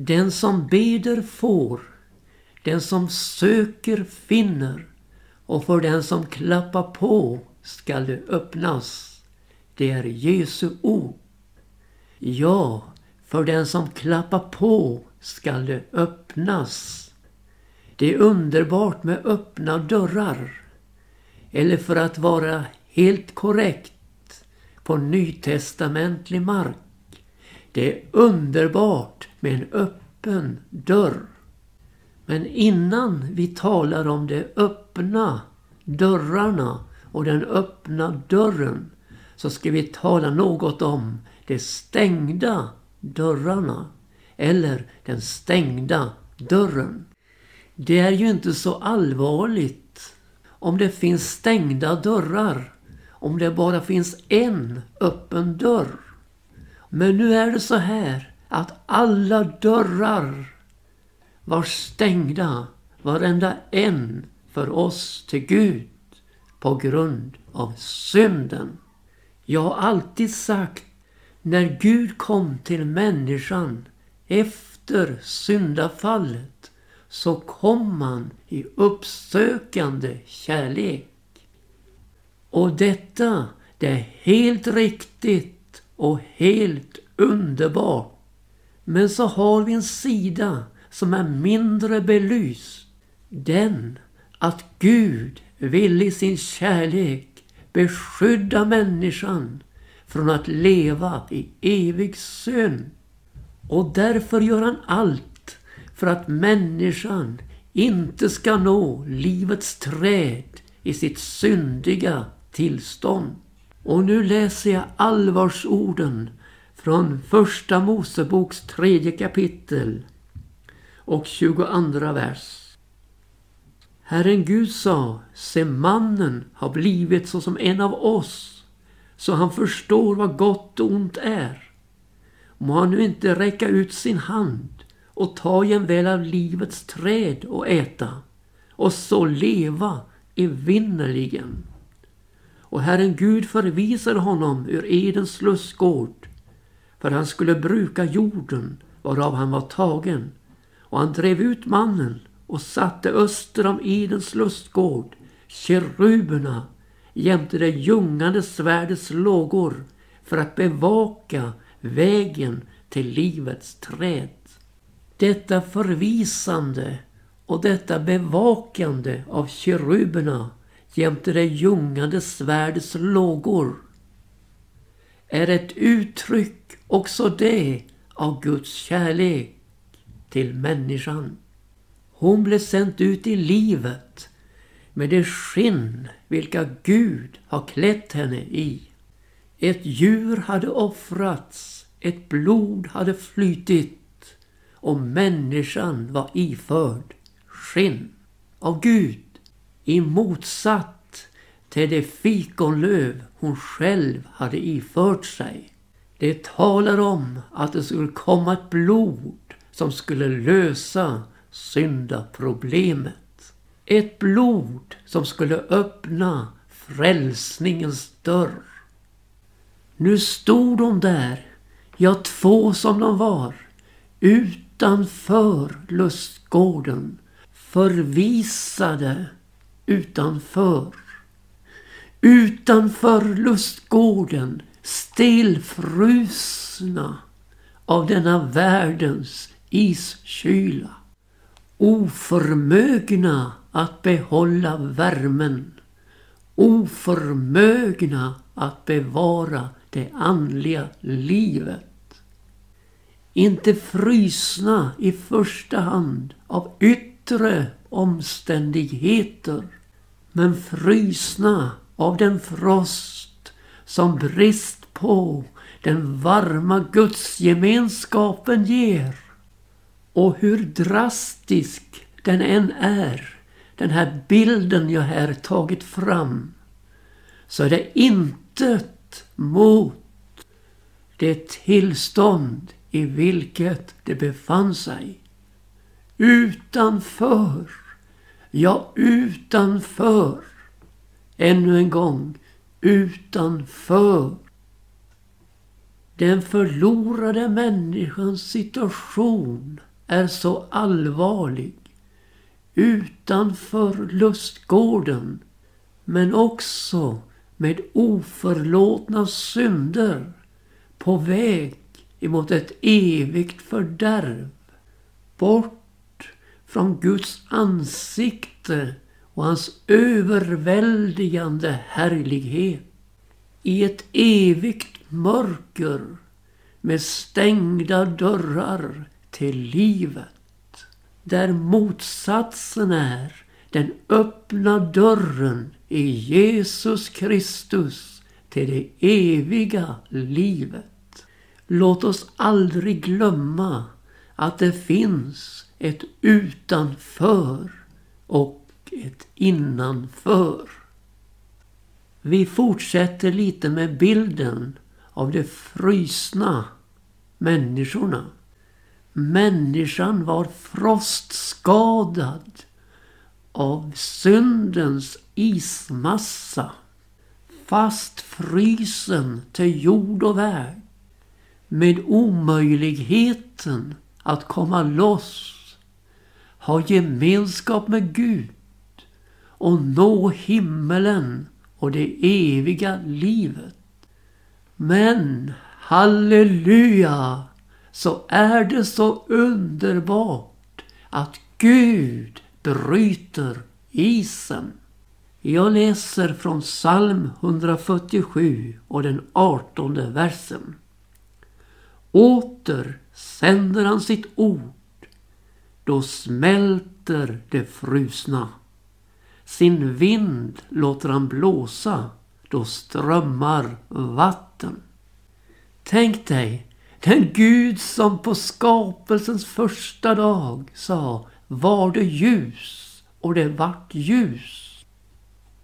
Den som beder får, den som söker finner och för den som klappar på skall det öppnas. Det är Jesu ord. Ja, för den som klappar på skall det öppnas. Det är underbart med öppna dörrar. Eller för att vara helt korrekt på nytestamentlig mark. Det är underbart med en öppen dörr. Men innan vi talar om de öppna dörrarna och den öppna dörren så ska vi tala något om de stängda dörrarna eller den stängda dörren. Det är ju inte så allvarligt om det finns stängda dörrar. Om det bara finns en öppen dörr. Men nu är det så här att alla dörrar var stängda, varenda en för oss till Gud på grund av synden. Jag har alltid sagt när Gud kom till människan efter syndafallet så kom han i uppsökande kärlek. Och detta, det är helt riktigt och helt underbart. Men så har vi en sida som är mindre belyst. Den att Gud vill i sin kärlek beskydda människan från att leva i evig synd. Och därför gör han allt för att människan inte ska nå livets träd i sitt syndiga tillstånd. Och nu läser jag allvarsorden från Första Moseboks tredje kapitel och 22 vers. Herren Gud sa, se mannen har blivit såsom en av oss, så han förstår vad gott och ont är. Må han nu inte räcka ut sin hand och ta jämväl av livets träd och äta och så leva evinnerligen. Och Herren Gud förvisade honom ur Edens lustgård för han skulle bruka jorden varav han var tagen. Och han drev ut mannen och satte öster om Edens lustgård keruberna jämte det ljungande svärdets lågor för att bevaka vägen till livets träd. Detta förvisande och detta bevakande av keruberna jämte det ljungande svärdets lågor är ett uttryck också det av Guds kärlek till människan. Hon blev sänd ut i livet med det skinn vilka Gud har klätt henne i. Ett djur hade offrats, ett blod hade flytit och människan var iförd skinn av Gud i motsatt till det fikonlöv hon själv hade ifört sig. Det talar om att det skulle komma ett blod som skulle lösa syndaproblemet. Ett blod som skulle öppna frälsningens dörr. Nu stod de där, ja två som de var, utanför lustgården. Förvisade utanför. Utanför lustgården stelfrusna av denna världens iskyla. Oförmögna att behålla värmen. Oförmögna att bevara det andliga livet inte frysna i första hand av yttre omständigheter men frysna av den frost som brist på den varma gudsgemenskapen ger. Och hur drastisk den än är, den här bilden jag här tagit fram, så är det intet mot det tillstånd i vilket det befann sig. Utanför, ja utanför. Ännu en gång, utanför. Den förlorade människans situation är så allvarlig utanför lustgården men också med oförlåtna synder på väg emot ett evigt fördärv. Bort från Guds ansikte och hans överväldigande härlighet. I ett evigt mörker med stängda dörrar till livet. Där motsatsen är den öppna dörren i Jesus Kristus till det eviga livet. Låt oss aldrig glömma att det finns ett utanför och ett innanför. Vi fortsätter lite med bilden av de frysna människorna. Människan var frostskadad av syndens ismassa. Fastfrysen till jord och väg. Med omöjligheten att komma loss. Ha gemenskap med Gud och nå himmelen och det eviga livet. Men halleluja så är det så underbart att Gud bryter isen. Jag läser från psalm 147 och den artonde versen. Åter sänder han sitt ord. Då smälter det frusna. Sin vind låter han blåsa. Då strömmar vatten. Tänk dig den Gud som på skapelsens första dag sa var det ljus och det vart ljus.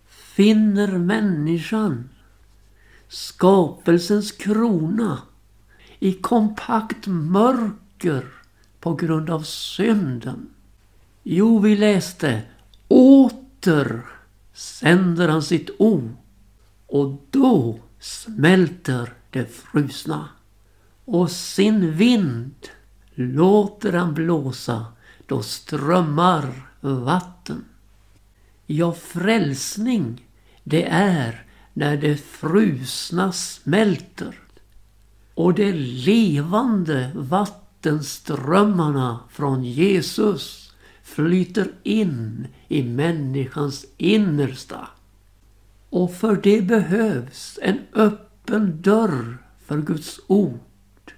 Finner människan skapelsens krona i kompakt mörker på grund av synden? Jo, vi läste åter sänder han sitt O och då smälter det frusna. Och sin vind låter han blåsa då strömmar vatten. Ja, frälsning det är när det frusna smälter och de levande vattenströmmarna från Jesus flyter in i människans innersta. Och för det behövs en öppen dörr för Guds ord.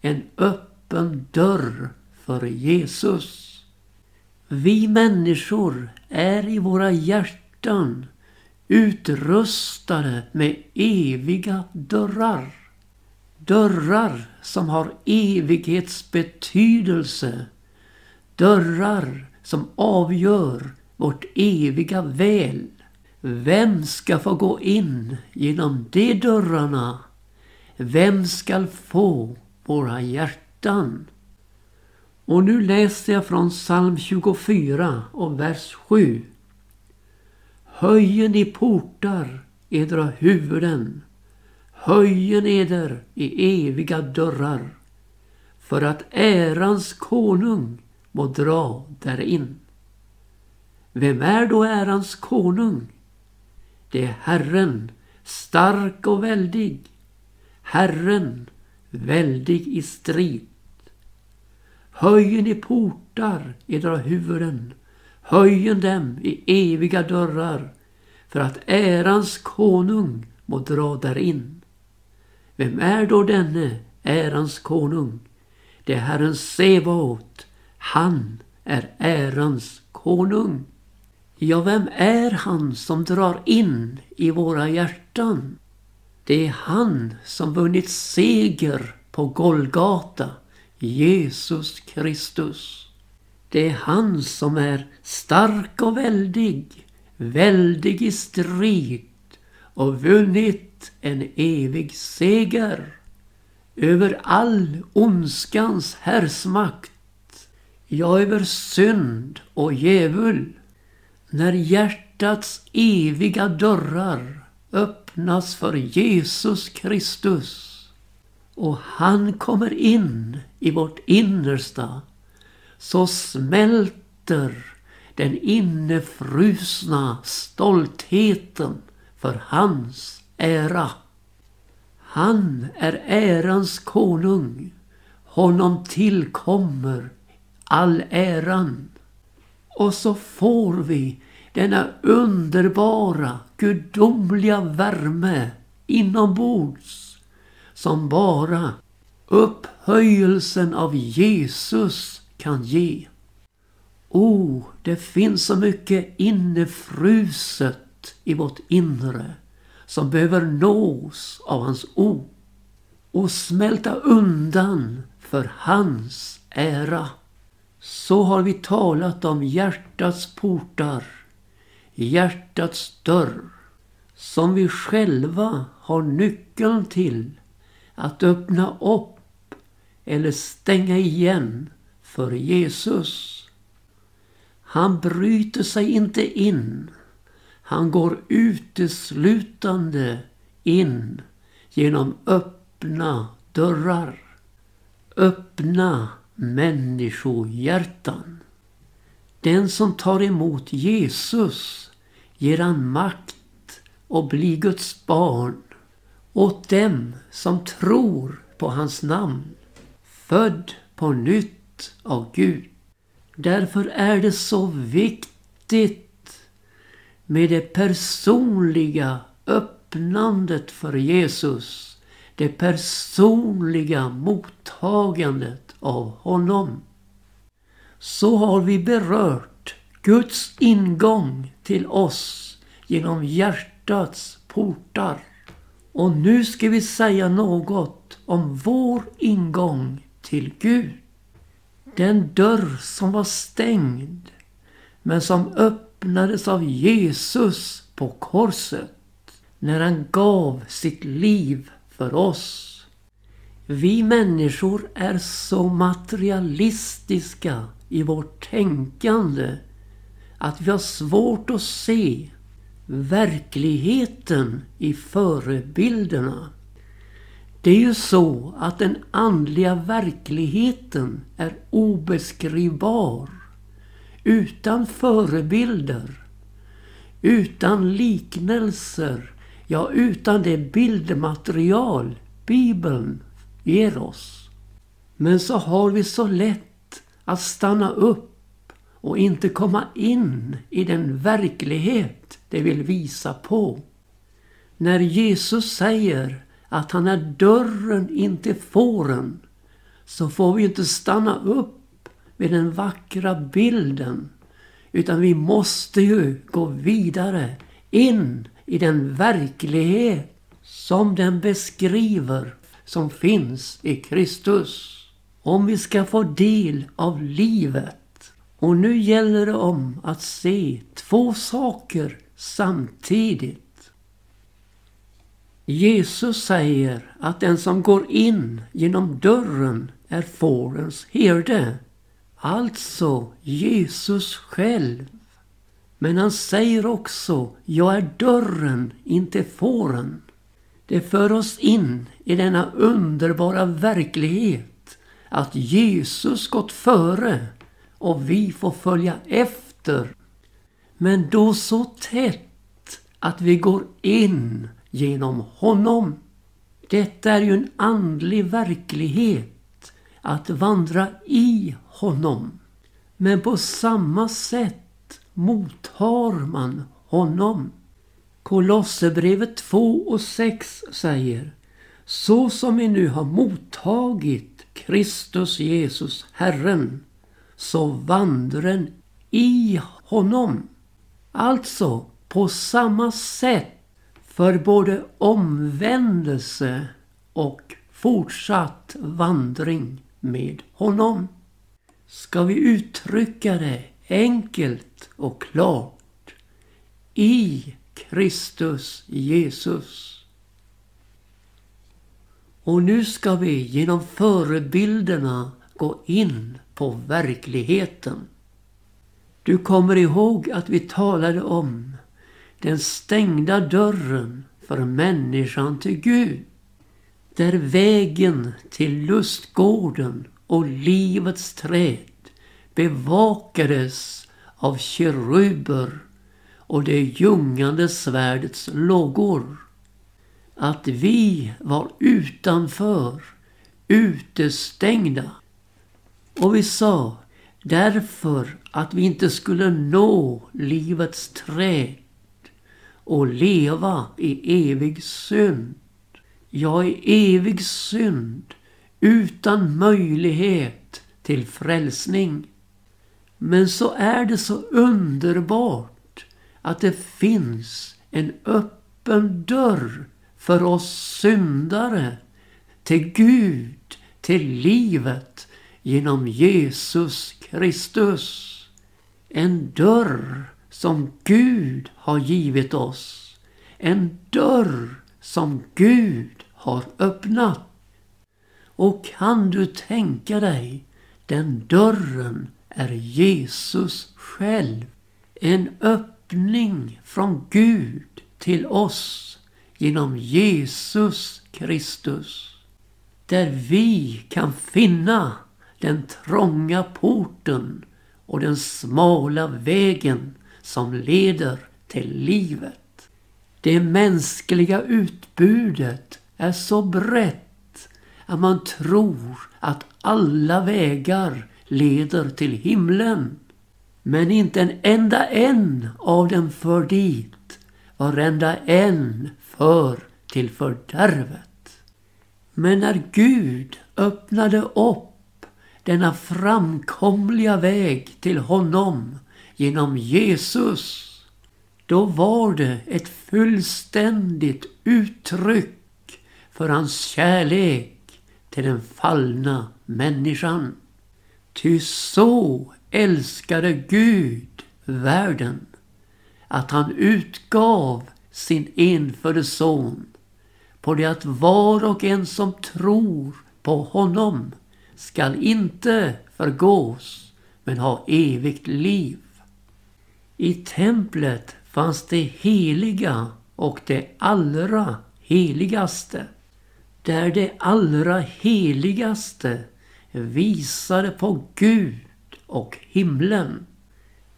En öppen dörr för Jesus. Vi människor är i våra hjärtan utrustade med eviga dörrar. Dörrar som har evighetsbetydelse. Dörrar som avgör vårt eviga väl. Vem ska få gå in genom de dörrarna? Vem skall få våra hjärtan? Och nu läser jag från psalm 24 och vers 7. Höjen i portar edra huvuden, höjen eder i eviga dörrar, för att ärans konung må dra därin. Vem är då ärans konung? Det är Herren, stark och väldig, Herren, väldig i strid. Höjen i portar edra huvuden, höjen dem i eviga dörrar, för att ärans konung må dra därin. Vem är då denne ärans konung? Det är Herren Sebaot. Han är ärans konung. Ja, vem är han som drar in i våra hjärtan? Det är han som vunnit seger på Golgata Jesus Kristus. Det är han som är stark och väldig, väldig i strid och vunnit en evig seger över all ondskans härsmakt, ja, över synd och djävul. När hjärtats eviga dörrar öppnas för Jesus Kristus och han kommer in i vårt innersta. så smälter den innefrusna stoltheten för hans ära. Han är ärans konung. Honom tillkommer all äran. Och så får vi denna underbara, gudomliga värme inombords som bara upphöjelsen av Jesus kan ge. Oh, det finns så mycket innefruset i vårt inre som behöver nås av hans ord och smälta undan för hans ära. Så har vi talat om hjärtats portar, hjärtats dörr, som vi själva har nyckeln till att öppna upp eller stänga igen för Jesus. Han bryter sig inte in. Han går uteslutande in genom öppna dörrar. Öppna människohjärtan. Den som tar emot Jesus ger han makt att bli Guds barn åt dem som tror på hans namn, född på nytt av Gud. Därför är det så viktigt med det personliga öppnandet för Jesus. Det personliga mottagandet av honom. Så har vi berört Guds ingång till oss genom hjärtats portar. Och nu ska vi säga något om vår ingång till Gud. Den dörr som var stängd men som öppnades av Jesus på korset när han gav sitt liv för oss. Vi människor är så materialistiska i vårt tänkande att vi har svårt att se verkligheten i förebilderna. Det är ju så att den andliga verkligheten är obeskrivbar. Utan förebilder. Utan liknelser. Ja, utan det bildmaterial Bibeln Eros. Men så har vi så lätt att stanna upp och inte komma in i den verklighet det vill visa på. När Jesus säger att han är dörren in till fåren så får vi inte stanna upp vid den vackra bilden utan vi måste ju gå vidare in i den verklighet som den beskriver som finns i Kristus. Om vi ska få del av livet. Och nu gäller det om att se två saker samtidigt. Jesus säger att den som går in genom dörren är fårens herde. Alltså Jesus själv. Men han säger också, jag är dörren, inte fåren. Det för oss in i denna underbara verklighet att Jesus gått före och vi får följa efter. Men då så tätt att vi går in genom honom. Detta är ju en andlig verklighet, att vandra i honom. Men på samma sätt mottar man honom. Kolosserbrevet 2 och 6 säger Så som vi nu har mottagit Kristus Jesus Herren så vandren i honom. Alltså på samma sätt för både omvändelse och fortsatt vandring med honom. Ska vi uttrycka det enkelt och klart. I Kristus Jesus. Och nu ska vi genom förebilderna gå in på verkligheten. Du kommer ihåg att vi talade om den stängda dörren för människan till Gud. Där vägen till lustgården och livets träd bevakades av keruber och det ljungande svärdets lågor. Att vi var utanför, utestängda. Och vi sa därför att vi inte skulle nå livets träd och leva i evig synd. Ja, i evig synd utan möjlighet till frälsning. Men så är det så underbart att det finns en öppen dörr för oss syndare till Gud, till livet genom Jesus Kristus. En dörr som Gud har givit oss. En dörr som Gud har öppnat. Och kan du tänka dig, den dörren är Jesus själv. En öppning från Gud till oss genom Jesus Kristus. Där vi kan finna den trånga porten och den smala vägen som leder till livet. Det mänskliga utbudet är så brett att man tror att alla vägar leder till himlen. Men inte en enda en av dem för dit. Varenda en för till fördärvet. Men när Gud öppnade upp denna framkomliga väg till honom genom Jesus då var det ett fullständigt uttryck för hans kärlek till den fallna människan. Ty så älskade Gud världen att han utgav sin enfödde son på det att var och en som tror på honom skall inte förgås men ha evigt liv. I templet fanns det heliga och det allra heligaste. Där det allra heligaste visade på Gud och himlen.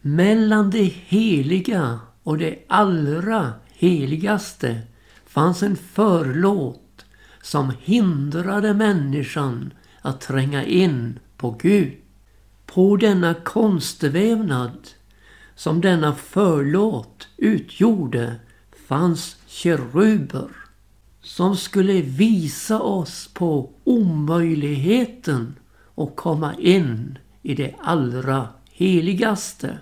Mellan det heliga och det allra heligaste fanns en förlåt som hindrade människan att tränga in på Gud. På denna konstvävnad som denna förlåt utgjorde fanns keruber som skulle visa oss på omöjligheten att komma in i det allra heligaste.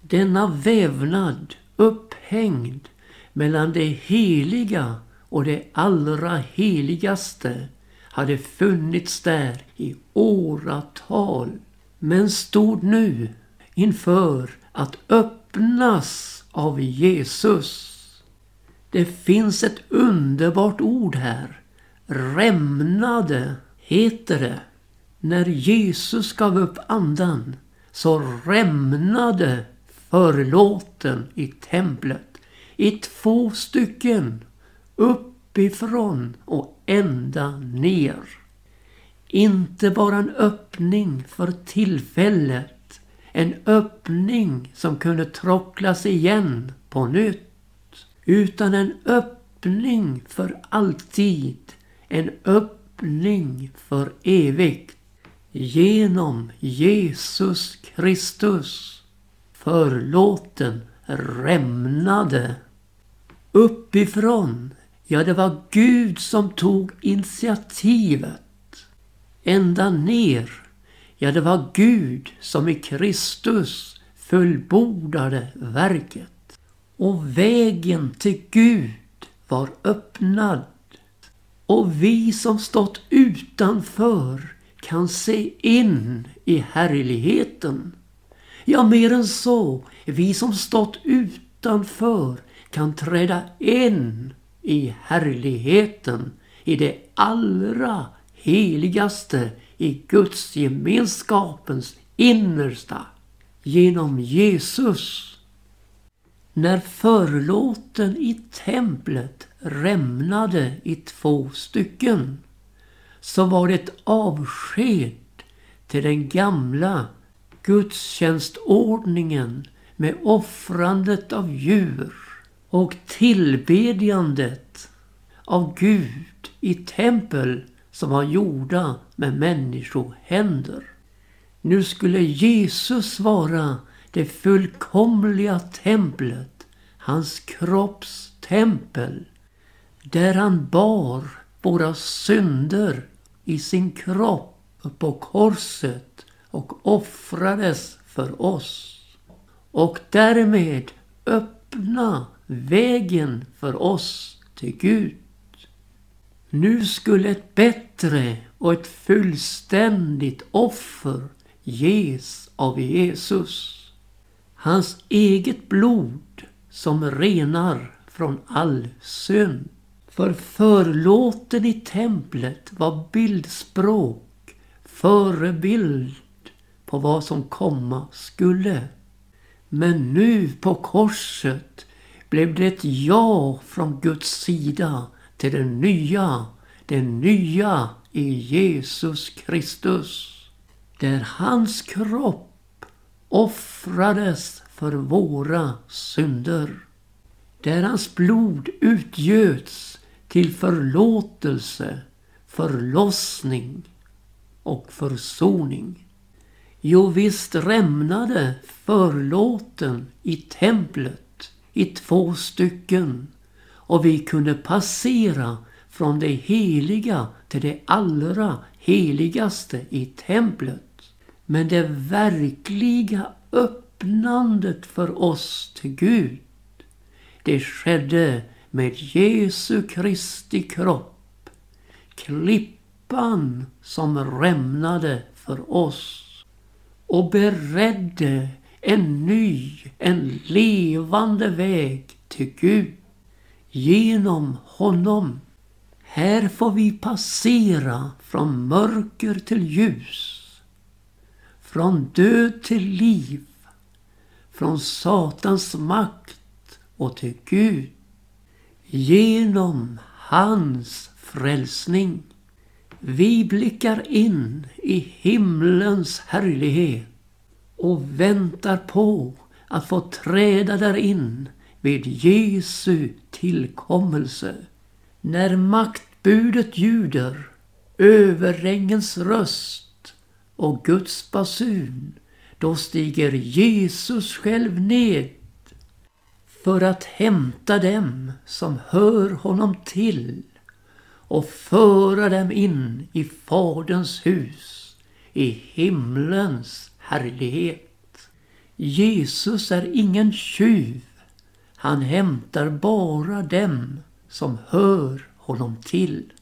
Denna vävnad upphängd mellan det heliga och det allra heligaste hade funnits där i åratal men stod nu inför att öppnas av Jesus. Det finns ett underbart ord här. Rämnade heter det. När Jesus gav upp andan så rämnade förlåten i templet i två stycken uppifrån och ända ner. Inte bara en öppning för tillfället en öppning som kunde trocklas igen på nytt. Utan en öppning för alltid. En öppning för evigt. Genom Jesus Kristus. Förlåten rämnade. Uppifrån, ja det var Gud som tog initiativet. Ända ner Ja, det var Gud som i Kristus fullbordade verket. Och vägen till Gud var öppnad. Och vi som stått utanför kan se in i härligheten. Ja, mer än så. Vi som stått utanför kan träda in i härligheten, i det allra heligaste i Guds gemenskapens innersta genom Jesus. När förlåten i templet rämnade i två stycken så var det ett avsked till den gamla gudstjänstordningen med offrandet av djur och tillbedjandet av Gud i tempel som var gjorda med människohänder. Nu skulle Jesus vara det fullkomliga templet, hans kropps tempel, där han bar våra synder i sin kropp på korset och offrades för oss. Och därmed öppna vägen för oss till Gud. Nu skulle ett bättre och ett fullständigt offer ges av Jesus. Hans eget blod som renar från all synd. För förlåten i templet var bildspråk, förebild på vad som komma skulle. Men nu på korset blev det ett ja från Guds sida till det nya, det nya i Jesus Kristus. Där hans kropp offrades för våra synder. Där hans blod utgöts till förlåtelse, förlossning och försoning. Jo, visst rämnade förlåten i templet i två stycken och vi kunde passera från det heliga till det allra heligaste i templet. Men det verkliga öppnandet för oss till Gud, det skedde med Jesu Kristi kropp. Klippan som rämnade för oss och beredde en ny, en levande väg till Gud. Genom honom. Här får vi passera från mörker till ljus. Från död till liv. Från Satans makt och till Gud. Genom hans frälsning. Vi blickar in i himlens härlighet och väntar på att få träda där in vid Jesu tillkommelse. När maktbudet ljuder, överängens röst och Guds basun, då stiger Jesus själv ned för att hämta dem som hör honom till och föra dem in i Faderns hus, i himlens härlighet. Jesus är ingen tjuv. Han hämtar bara dem som hör honom till.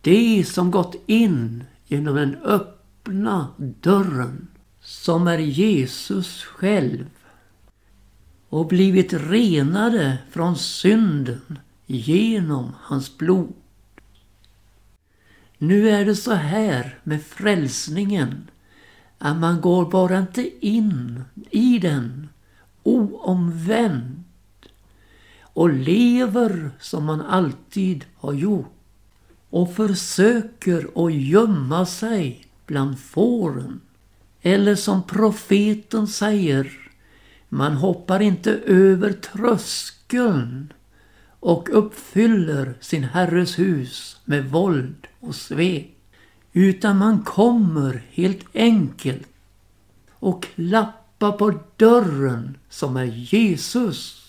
De som gått in genom den öppna dörren som är Jesus själv och blivit renade från synden genom hans blod. Nu är det så här med frälsningen att man går bara inte in i den oomvänd och lever som man alltid har gjort och försöker att gömma sig bland fåren. Eller som profeten säger, man hoppar inte över tröskeln och uppfyller sin herres hus med våld och svek. Utan man kommer helt enkelt och klappar på dörren som är Jesus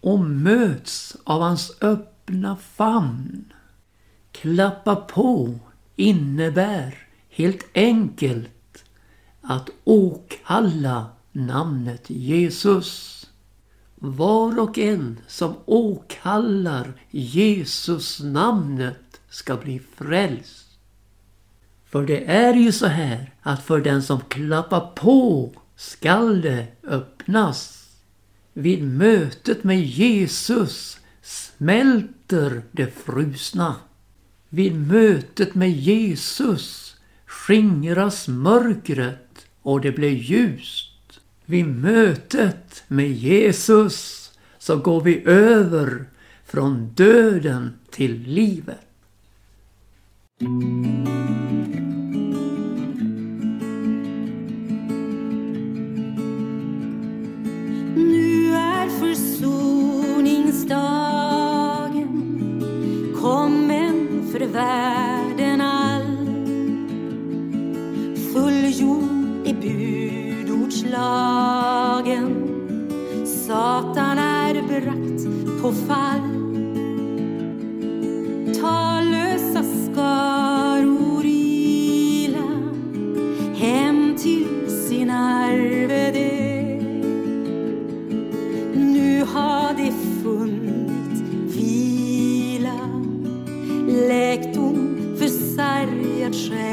och möts av hans öppna famn. Klappa på innebär helt enkelt att åkalla namnet Jesus. Var och en som åkallar Jesus namnet ska bli frälst. För det är ju så här att för den som klappar på skall det öppnas. Vid mötet med Jesus smälter det frusna. Vid mötet med Jesus skingras mörkret och det blir ljust. Vid mötet med Jesus så går vi över från döden till livet. Nu är försoningsdagen kommen för världen Satan är bragt på fall. Tallösa skaror ila hem till sin arvedel Nu har de funnit vila. Läkdom för sargad själ.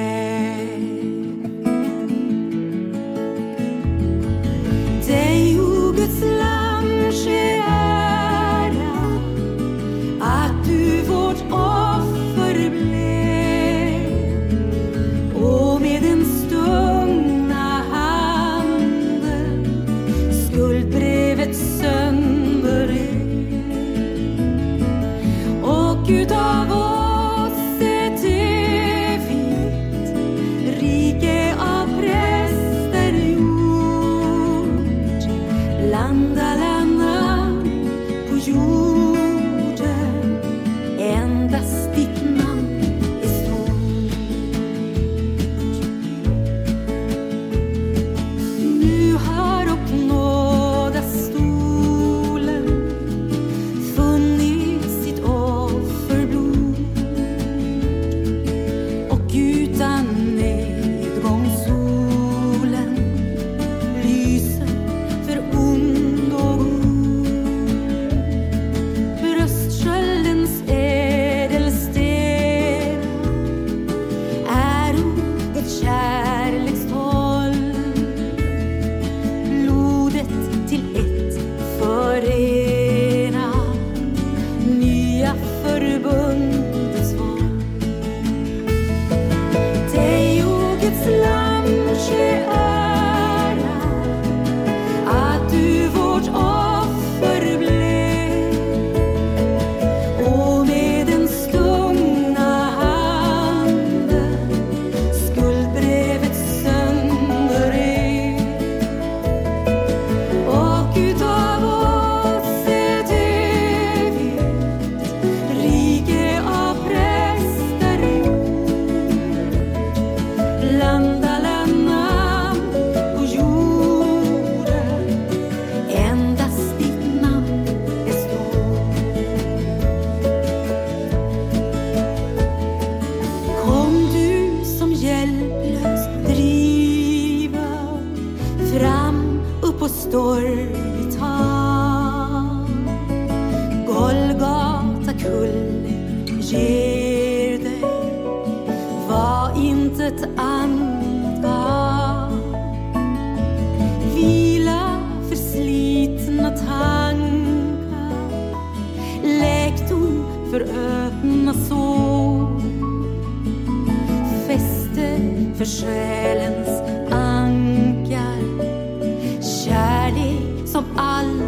fäste för själens ankar. Kärlek som all